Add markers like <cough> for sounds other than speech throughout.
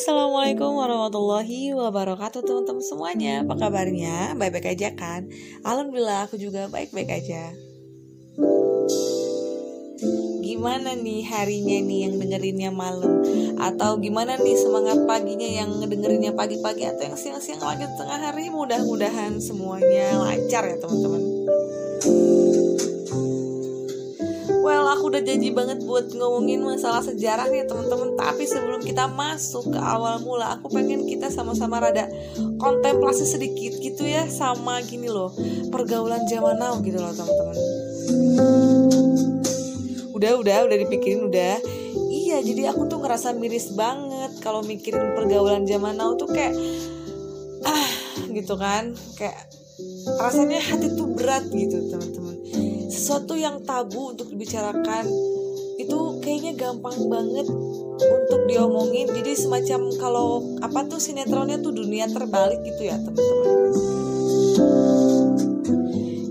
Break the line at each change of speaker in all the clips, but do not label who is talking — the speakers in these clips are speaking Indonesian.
Assalamualaikum warahmatullahi wabarakatuh teman-teman semuanya. Apa kabarnya? Baik-baik aja kan? Alhamdulillah aku juga baik-baik aja. Gimana nih harinya nih yang dengerinnya malam? Atau gimana nih semangat paginya yang ngedengerinnya pagi-pagi Atau yang siang-siang lagi tengah hari? Mudah-mudahan semuanya lancar ya teman-teman aku udah janji banget buat ngomongin masalah sejarah nih teman-teman. Tapi sebelum kita masuk ke awal mula aku pengen kita sama-sama rada kontemplasi sedikit gitu ya sama gini loh pergaulan zaman now gitu loh teman-teman. Udah udah udah dipikirin udah. Iya jadi aku tuh ngerasa miris banget kalau mikirin pergaulan zaman now tuh kayak ah gitu kan. Kayak rasanya hati tuh berat gitu teman-teman sesuatu yang tabu untuk dibicarakan. Itu kayaknya gampang banget untuk diomongin. Jadi semacam kalau apa tuh sinetronnya tuh dunia terbalik gitu ya teman-teman.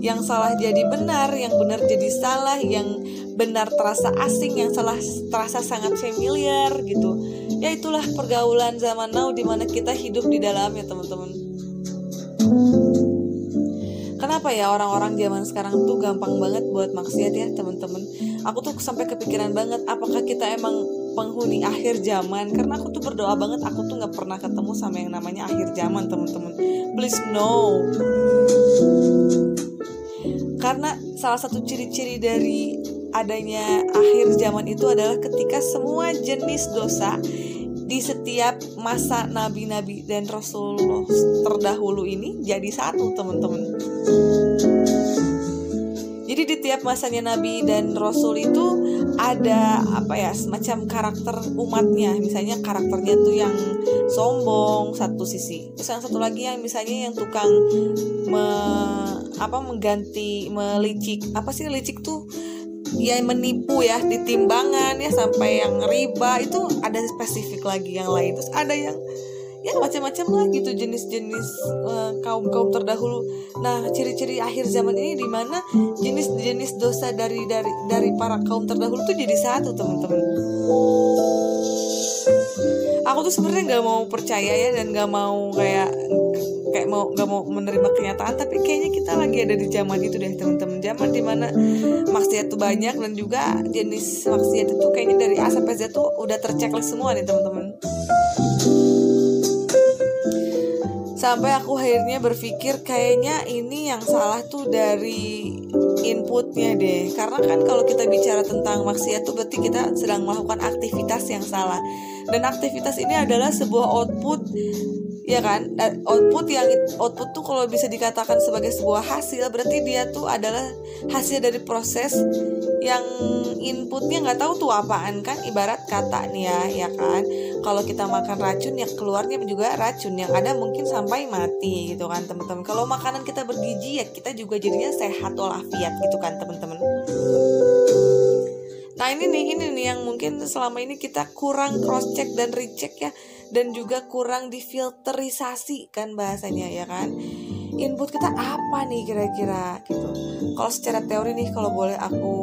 Yang salah jadi benar yang benar jadi salah yang benar terasa asing yang salah terasa sangat familiar gitu. Ya itulah pergaulan zaman now di mana kita hidup di dalamnya teman-teman Kenapa ya orang-orang zaman sekarang tuh gampang banget buat maksiat ya teman-teman? Aku tuh sampai kepikiran banget apakah kita emang penghuni akhir zaman? Karena aku tuh berdoa banget aku tuh nggak pernah ketemu sama yang namanya akhir zaman teman-teman. Please no. Karena salah satu ciri-ciri dari adanya akhir zaman itu adalah ketika semua jenis dosa di setiap masa nabi-nabi dan rasulullah terdahulu ini jadi satu teman-teman. Jadi di tiap masanya nabi dan rasul itu ada apa ya semacam karakter umatnya. Misalnya karakternya tuh yang sombong satu sisi. Terus yang satu lagi yang misalnya yang tukang me, apa mengganti melicik apa sih licik tuh ya menipu ya di timbangan ya sampai yang riba itu ada spesifik lagi yang lain terus ada yang ya macam-macam lah gitu jenis-jenis uh, kaum kaum terdahulu. Nah ciri-ciri akhir zaman ini di mana jenis-jenis dosa dari dari dari para kaum terdahulu tuh jadi satu teman-teman. Aku tuh sebenarnya nggak mau percaya ya dan nggak mau kayak mau nggak mau menerima kenyataan tapi kayaknya kita lagi ada di zaman itu deh teman-teman. Zaman di mana maksiat tuh banyak dan juga jenis maksiat itu kayaknya dari A sampai Z tuh udah terchecklist semua nih teman-teman. Sampai aku akhirnya berpikir kayaknya ini yang salah tuh dari inputnya deh. Karena kan kalau kita bicara tentang maksiat tuh berarti kita sedang melakukan aktivitas yang salah. Dan aktivitas ini adalah sebuah output ya kan? Output yang output tuh kalau bisa dikatakan sebagai sebuah hasil berarti dia tuh adalah hasil dari proses yang inputnya nggak tahu tuh apaan kan? Ibarat kata nih ya ya kan? Kalau kita makan racun ya keluarnya juga racun. Yang ada mungkin sampai mati gitu kan teman-teman. Kalau makanan kita bergizi ya kita juga jadinya sehat walafiat gitu kan teman-teman. Nah ini nih ini nih yang mungkin selama ini kita kurang cross check dan recheck ya dan juga kurang difilterisasi kan bahasanya ya kan? Input kita apa nih kira-kira gitu. Kalau secara teori nih kalau boleh aku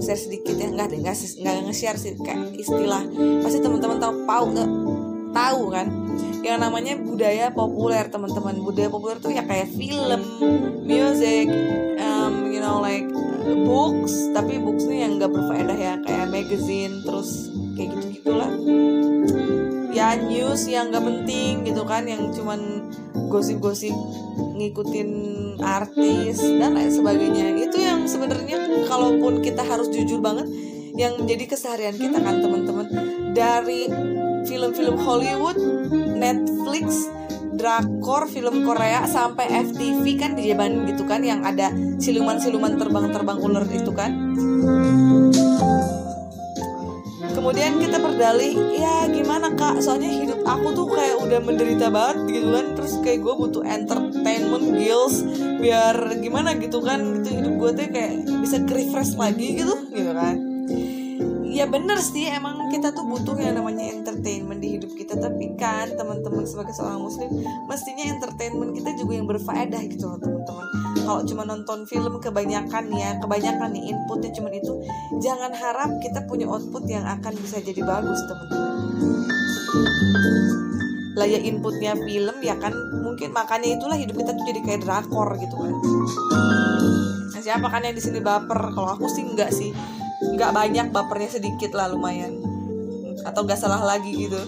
share sedikit ya nggak deh nggak nggak nge-share sih kayak istilah. Pasti teman-teman tahu tahu nggak tahu kan? Yang namanya budaya populer teman-teman. Budaya populer tuh ya kayak film music um, you know like books. Tapi books nih yang nggak berfaedah ya kayak magazine terus kayak gitu gitulah ya news yang nggak penting gitu kan yang cuman gosip-gosip ngikutin artis dan lain sebagainya. Itu yang sebenarnya kalaupun kita harus jujur banget yang menjadi keseharian kita kan teman-teman. Dari film-film Hollywood, Netflix, drakor film Korea sampai FTV kan di zaman gitu kan yang ada siluman-siluman terbang-terbang ular itu kan kemudian kita berdalih ya gimana kak? Soalnya hidup aku tuh kayak udah menderita banget gitu kan. Terus kayak gue butuh entertainment gills biar gimana gitu kan. Gitu hidup gue tuh kayak bisa refresh lagi gitu gitu kan. Ya bener sih emang kita tuh butuh yang namanya entertainment di hidup kita. Tapi kan teman-teman sebagai seorang muslim mestinya entertainment kita juga yang berfaedah gitu loh teman-teman kalau cuma nonton film kebanyakan ya kebanyakan nih inputnya cuma itu jangan harap kita punya output yang akan bisa jadi bagus teman-teman. Lah ya inputnya film ya kan mungkin makanya itulah hidup kita tuh jadi kayak drakor gitu kan. Nah, siapa kan yang di sini baper? Kalau aku sih enggak sih. Nggak banyak bapernya sedikit lah lumayan. Atau nggak salah lagi gitu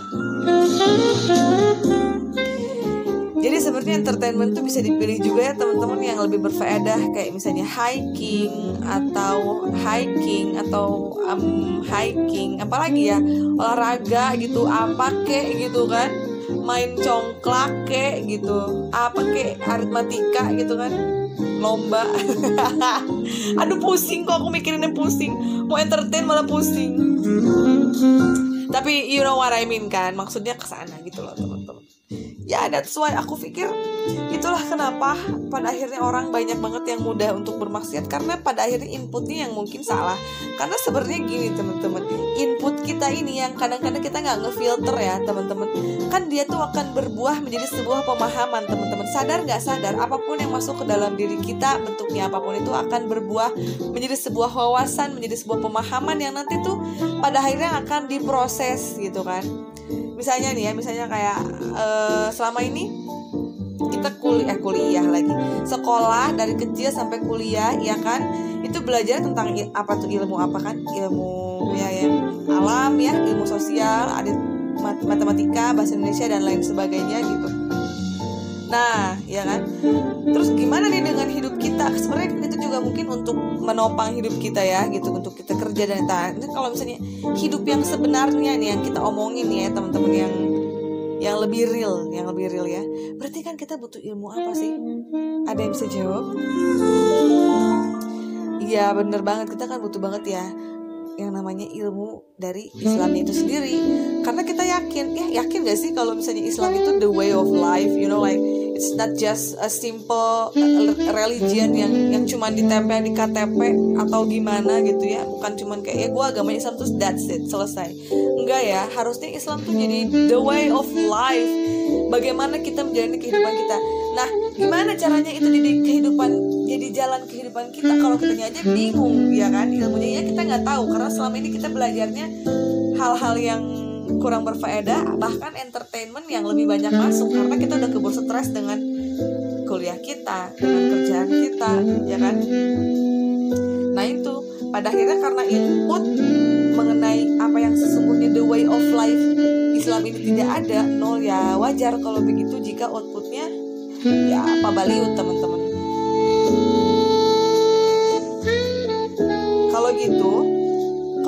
jadi seperti entertainment tuh bisa dipilih juga ya teman-teman yang lebih berfaedah kayak misalnya hiking atau hiking atau um, hiking apalagi ya olahraga gitu apa kek gitu kan main congklak kek gitu apa kek aritmatika gitu kan lomba. <laughs> Aduh pusing kok aku mikirinnya pusing mau entertain malah pusing. Tapi you know what I mean kan maksudnya ke sana gitu loh teman-teman ya that's why aku pikir itulah kenapa pada akhirnya orang banyak banget yang mudah untuk bermaksiat. Karena pada akhirnya inputnya yang mungkin salah. Karena sebenarnya gini teman-teman input kita ini yang kadang-kadang kita nggak ngefilter ya teman-teman. Kan dia tuh akan berbuah menjadi sebuah pemahaman teman-teman. Sadar nggak sadar apa pun yang masuk ke dalam diri kita bentuknya apa pun itu akan berbuah menjadi sebuah wawasan menjadi sebuah pemahaman yang nanti tuh pada akhirnya akan diproses gitu kan misalnya nih ya misalnya kayak uh, selama ini kita kuliah eh, kuliah lagi. Sekolah dari kecil sampai kuliah ya kan? Itu belajar tentang apa tuh? Ilmu apa kan? Ilmu ya yang alam ya ilmu sosial ada matematika bahasa Indonesia dan lain sebagainya gitu Nah, ya kan? Terus gimana nih dengan hidup kita? Sebenarnya itu juga mungkin untuk menopang hidup kita ya, gitu untuk kita kerja dan tahan. Kalau misalnya hidup yang sebenarnya nih yang kita omongin ya, teman-teman yang yang lebih real, yang lebih real ya. Berarti kan kita butuh ilmu apa sih? Ada yang bisa jawab? Iya, bener banget. Kita kan butuh banget ya yang namanya ilmu dari Islam itu sendiri karena kita yakin ya yakin gak sih kalau misalnya Islam itu the way of life you know like it's not just a simple religion yang yang cuma ditempel di KTP atau gimana gitu ya. Bukan cuma kayak ya gue agama Islam terus that's it selesai. Enggak ya harusnya Islam tuh jadi the way of life. Bagaimana kita menjalani kehidupan kita. Nah gimana caranya itu jadi kehidupan jadi jalan kehidupan kita? Kalau kita aja bingung ya kan ilmunya. Ya kita nggak tahu karena selama ini kita belajarnya hal-hal yang kurang berfaedah bahkan entertainment yang lebih banyak masuk karena kita udah keburu stres dengan kuliah kita dengan kerjaan kita ya kan? Nah itu. Pada akhirnya karena input mengenai apa yang sesungguhnya the way of life Islam ini tidak ada nol ya wajar kalau begitu jika outputnya ya apa baliut teman-teman. Kalau gitu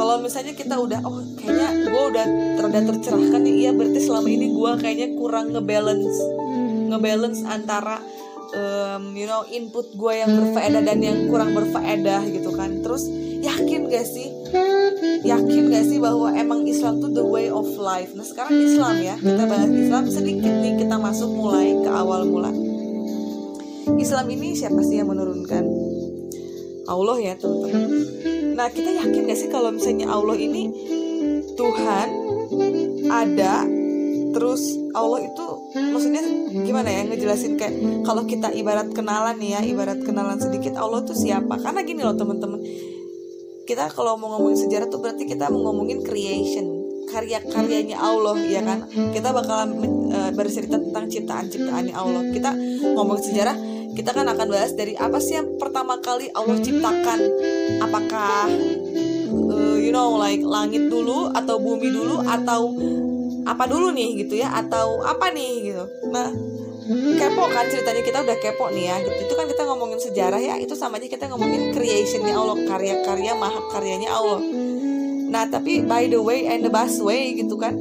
kalau misalnya kita udah oh kayaknya gue udah terada tercerahkan nih iya berarti selama ini gue kayaknya kurang ngebalance ngebalance antara um, you know input gue yang berfaedah dan yang kurang berfaedah gitu kan. Terus yakin gak sih? Yakin gak sih bahwa emang Islam tuh the way of life? Nah sekarang Islam ya kita bahas Islam sedikit nih kita masuk mulai ke awal mula. Islam ini siapa sih yang menurunkan? Allah ya teman-teman Nah kita yakin gak sih kalau misalnya Allah ini Tuhan ada terus Allah itu maksudnya gimana ya ngejelasin kayak kalau kita ibarat kenalan nih ya ibarat kenalan sedikit Allah tuh siapa? Karena gini loh teman-teman. Kita kalau mau ngomongin sejarah tuh berarti kita mau ngomongin creation karya-karyanya Allah ya kan? Kita bakalan uh, bercerita tentang ciptaan-ciptaannya Allah. Kita ngomong sejarah kita kan akan bahas dari apa sih yang pertama kali Allah ciptakan apakah uh, you know like langit dulu atau bumi dulu atau apa dulu nih gitu ya? Atau apa nih gitu. Nah kepo kan ceritanya? Kita udah kepo nih ya gitu. Itu kan kita ngomongin sejarah ya. Itu sama aja kita ngomongin creationnya Allah karya-karya maha karyanya Allah. Nah tapi by the way and the best way gitu kan?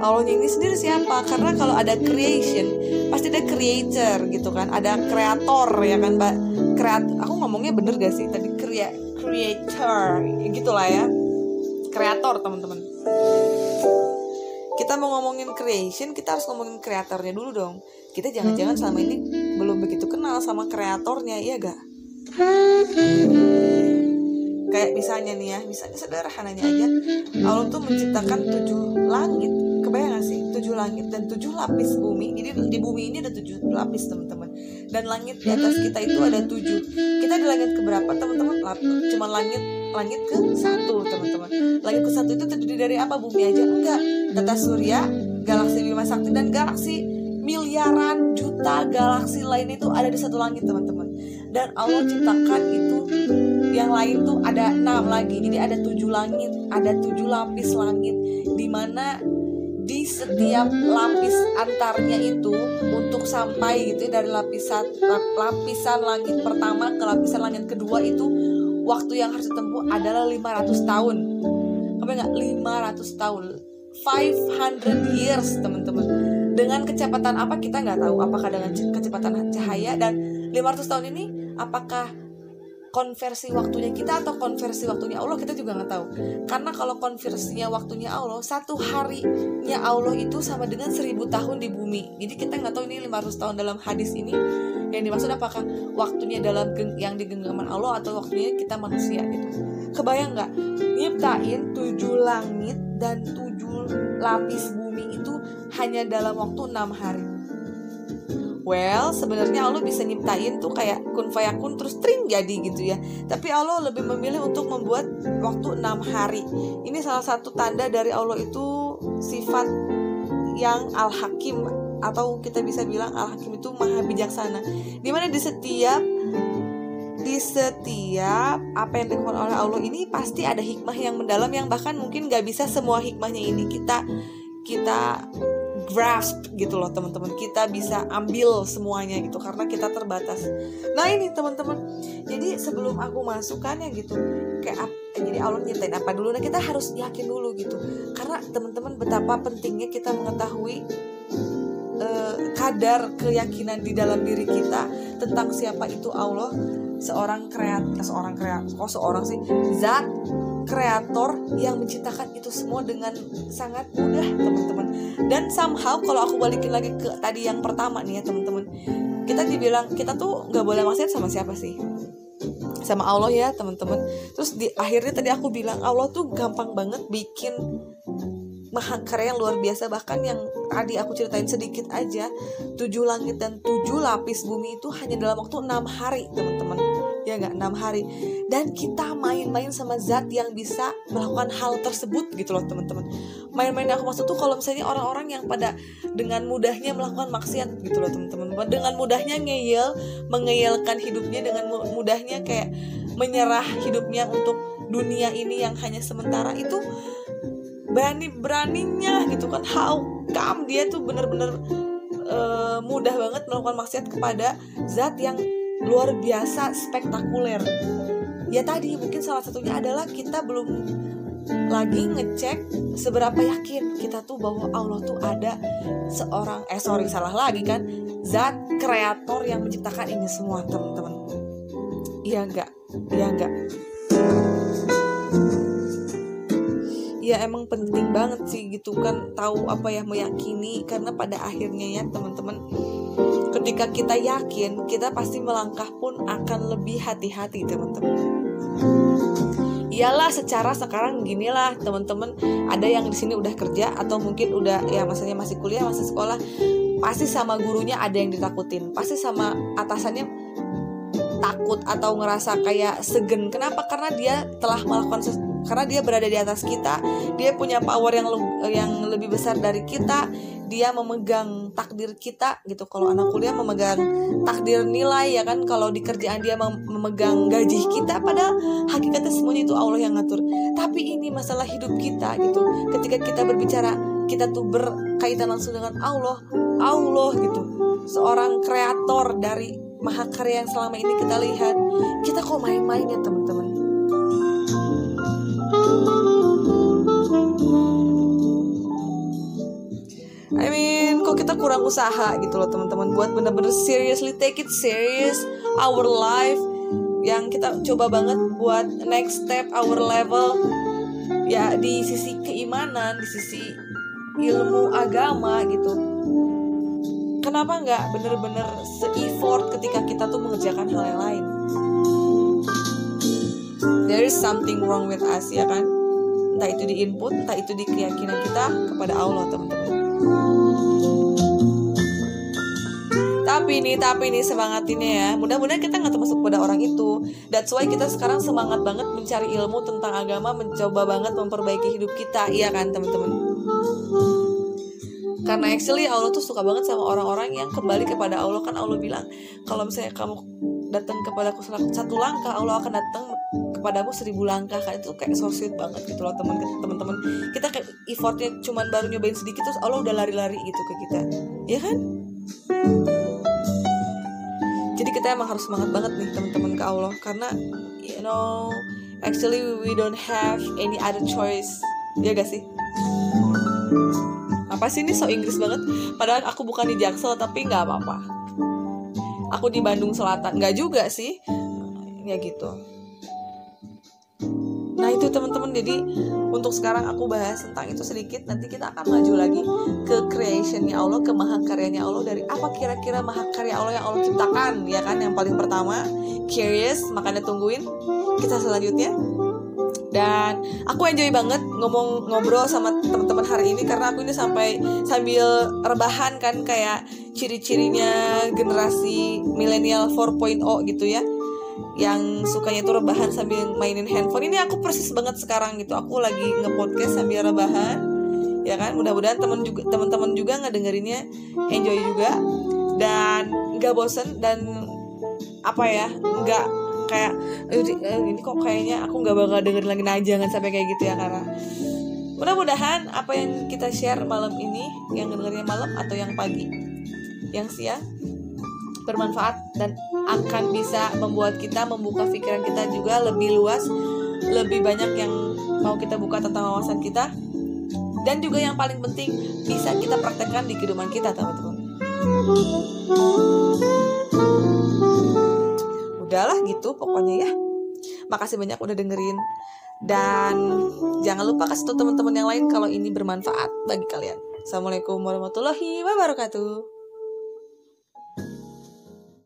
Allahnya ini sendiri siapa? Karena kalau ada creation pasti ada creator gitu kan? Ada kreator ya kan mbak? Kreat aku ngomongnya bener gak sih? Tadi krea creator. Gitulah ya. Kreator teman-teman. Kita mau ngomongin creation kita harus ngomongin kreatornya dulu dong. Kita jangan-jangan selama ini belum begitu kenal sama kreatornya iya gak kayak misalnya nih ya misalnya sederhananya aja. Allah tuh menciptakan tujuh langit. Kebayang gak sih tujuh langit dan tujuh lapis bumi. Jadi di bumi ini ada tujuh lapis teman-teman. Dan langit di atas kita itu ada tujuh. Kita di langit keberapa teman-teman? Cuma langit langit ke satu teman-teman. Langit ke satu itu terdiri dari apa? Bumi aja? Enggak. Tata surya galaksi Bima Sakti dan galaksi miliaran juta galaksi lain itu ada di satu langit teman-teman. Dan Allah ciptakan itu yang lain tuh ada enam lagi. Jadi ada tujuh langit ada tujuh lapis langit. Di mana di setiap lapis antarnya itu untuk sampai gitu ya, dari lapisan lapisan langit pertama ke lapisan langit kedua itu waktu yang harus ditempuh adalah 500 tahun. Apa enggak? 500 tahun. 500 years teman-teman. Dengan kecepatan apa? Kita nggak tahu apakah dengan kecepatan cahaya dan 500 tahun ini apakah konversi waktunya kita atau konversi waktunya Allah kita juga nggak tahu. Karena kalau konversinya waktunya Allah satu harinya Allah itu sama dengan seribu tahun di bumi. Jadi kita nggak tahu ini 500 tahun dalam hadis ini. Yang dimaksud apakah waktunya dalam yang di genggaman Allah atau waktunya kita manusia gitu. Kebayang nggak? Nyiptain tujuh langit dan tujuh lapis bumi itu hanya dalam waktu enam hari Well, sebenarnya Allah bisa nyiptain tuh kayak kun fayakun terus tring jadi gitu ya. Tapi Allah lebih memilih untuk membuat waktu enam hari. Ini salah satu tanda dari Allah itu sifat yang al-hakim atau kita bisa bilang al-hakim itu maha bijaksana. Di mana di setiap di setiap apa yang dilakukan oleh Allah ini pasti ada hikmah yang mendalam yang bahkan mungkin gak bisa semua hikmahnya ini kita kita grasp gitu loh teman-teman. Kita bisa ambil semuanya gitu karena kita terbatas. Nah ini teman-teman. Jadi sebelum aku masuk kan ya gitu kayak jadi Allah nyertain apa dulu? Nah kita harus yakin dulu gitu. Karena teman-teman betapa pentingnya kita mengetahui uh, kadar keyakinan di dalam diri kita tentang siapa itu Allah. Seorang kreat seorang kreat kok seorang sih? Zat kreator yang menciptakan itu semua dengan sangat mudah teman-teman. Dan somehow kalau aku balikin lagi ke tadi yang pertama nih ya teman-teman. Kita dibilang kita tuh nggak boleh maksiat sama siapa sih? Sama Allah ya teman-teman. Terus di akhirnya tadi aku bilang Allah tuh gampang banget bikin maha karya yang luar biasa. Bahkan yang tadi aku ceritain sedikit aja tujuh langit dan tujuh lapis bumi itu hanya dalam waktu enam hari teman-teman ya nggak enam hari. Dan kita main-main sama zat yang bisa melakukan hal tersebut gitu loh teman-teman. Main-main yang aku maksud tuh kalau misalnya orang-orang yang pada dengan mudahnya melakukan maksiat gitu loh teman-teman. Dengan mudahnya ngeyel mengeyelkan hidupnya dengan mudahnya kayak menyerah hidupnya untuk dunia ini yang hanya sementara itu berani beraninya gitu kan how come dia tuh bener-bener uh, mudah banget melakukan maksiat kepada zat yang luar biasa spektakuler. Ya tadi mungkin salah satunya adalah kita belum lagi ngecek seberapa yakin kita tuh bahwa Allah tuh ada seorang eh sorry salah lagi kan zat kreator yang menciptakan ini semua teman-teman. Iya enggak iya enggak ya emang penting banget sih gitu kan tahu apa yang meyakini karena pada akhirnya ya teman-teman ketika kita yakin kita pasti melangkah pun akan lebih hati-hati teman-teman. Iyalah secara sekarang gini lah teman-teman. Ada yang di sini udah kerja atau mungkin udah ya maksudnya masih kuliah masih sekolah pasti sama gurunya ada yang ditakutin. Pasti sama atasannya takut atau ngerasa kayak segen. Kenapa? Karena dia telah melakukan karena dia berada di atas kita dia punya power yang yang lebih besar dari kita dia memegang takdir kita gitu. Kalau anak kuliah memegang takdir nilai ya kan? Kalau di kerjaan dia memegang gaji kita pada hakikatnya semuanya itu Allah yang ngatur. Tapi ini masalah hidup kita gitu. Ketika kita berbicara kita tuh berkaitan langsung dengan Allah Allah gitu. Seorang kreator dari mahakarya yang selama ini kita lihat. Kita kok main-main ya teman-teman kok kita kurang usaha gitu loh teman-teman buat bener-bener seriously take it serious our life yang kita coba banget buat next step our level ya di sisi keimanan, di sisi ilmu agama gitu. Kenapa nggak bener-bener se-effort ketika kita tuh mengerjakan hal yang lain? There is something wrong with us ya kan? Entah itu di input, entah itu di keyakinan kita kepada Allah teman-teman. Tapi nih tapi nih semangatinnya ya. Mudah-mudahan kita nggak termasuk pada orang itu. That's why kita sekarang semangat banget mencari ilmu tentang agama mencoba banget memperbaiki hidup kita. Iya kan teman-teman? Karena actually Allah tuh suka banget sama orang-orang yang kembali kepada Allah. Kan Allah bilang kalau misalnya kamu datang kepada aku satu langkah Allah akan datang kepadamu seribu langkah. Kan itu kayak so banget gitu loh teman teman kita kayak effortnya cuman baru nyobain sedikit terus Allah udah lari-lari gitu ke kita. Ya kan jadi kita emang harus semangat banget nih teman-teman ke Allah. Karena you know actually we don't have any other choice. Ya gak sih? Apa sih ini so Inggris banget? Padahal aku bukan di Jaksel tapi nggak apa-apa. Aku di Bandung Selatan. Nggak juga sih. Ya gitu Nah itu teman-teman. Jadi untuk sekarang aku bahas tentang itu sedikit. Nanti kita akan maju lagi ke creationnya Allah ke mahakaryanya Allah. Dari apa kira-kira mahakarya Allah yang Allah ciptakan ya kan? Yang paling pertama curious. Makanya tungguin kita selanjutnya. Dan aku enjoy banget ngomong ngobrol sama teman-teman hari ini. Karena aku ini sampai sambil rebahan kan kayak ciri-cirinya generasi milenial 4.0 gitu ya yang sukanya itu rebahan sambil mainin handphone. Ini aku persis banget sekarang gitu. Aku lagi ngepodcast sambil rebahan ya kan? Mudah-mudahan teman juga teman-teman juga ngedengerinnya enjoy juga. Dan nggak bosen dan apa ya nggak kayak ini kok kayaknya aku nggak bakal dengerin lagi. Nah jangan sampai kayak gitu ya karena mudah-mudahan apa yang kita share malam ini yang dengernya malam atau yang pagi yang siang bermanfaat dan akan bisa membuat kita membuka pikiran kita juga lebih luas, lebih banyak yang mau kita buka tentang wawasan kita. Dan juga yang paling penting bisa kita praktekkan di kehidupan kita, teman-teman. Udahlah gitu pokoknya ya. Makasih banyak udah dengerin. Dan jangan lupa kasih tahu teman-teman yang lain kalau ini bermanfaat bagi kalian. Assalamualaikum warahmatullahi wabarakatuh.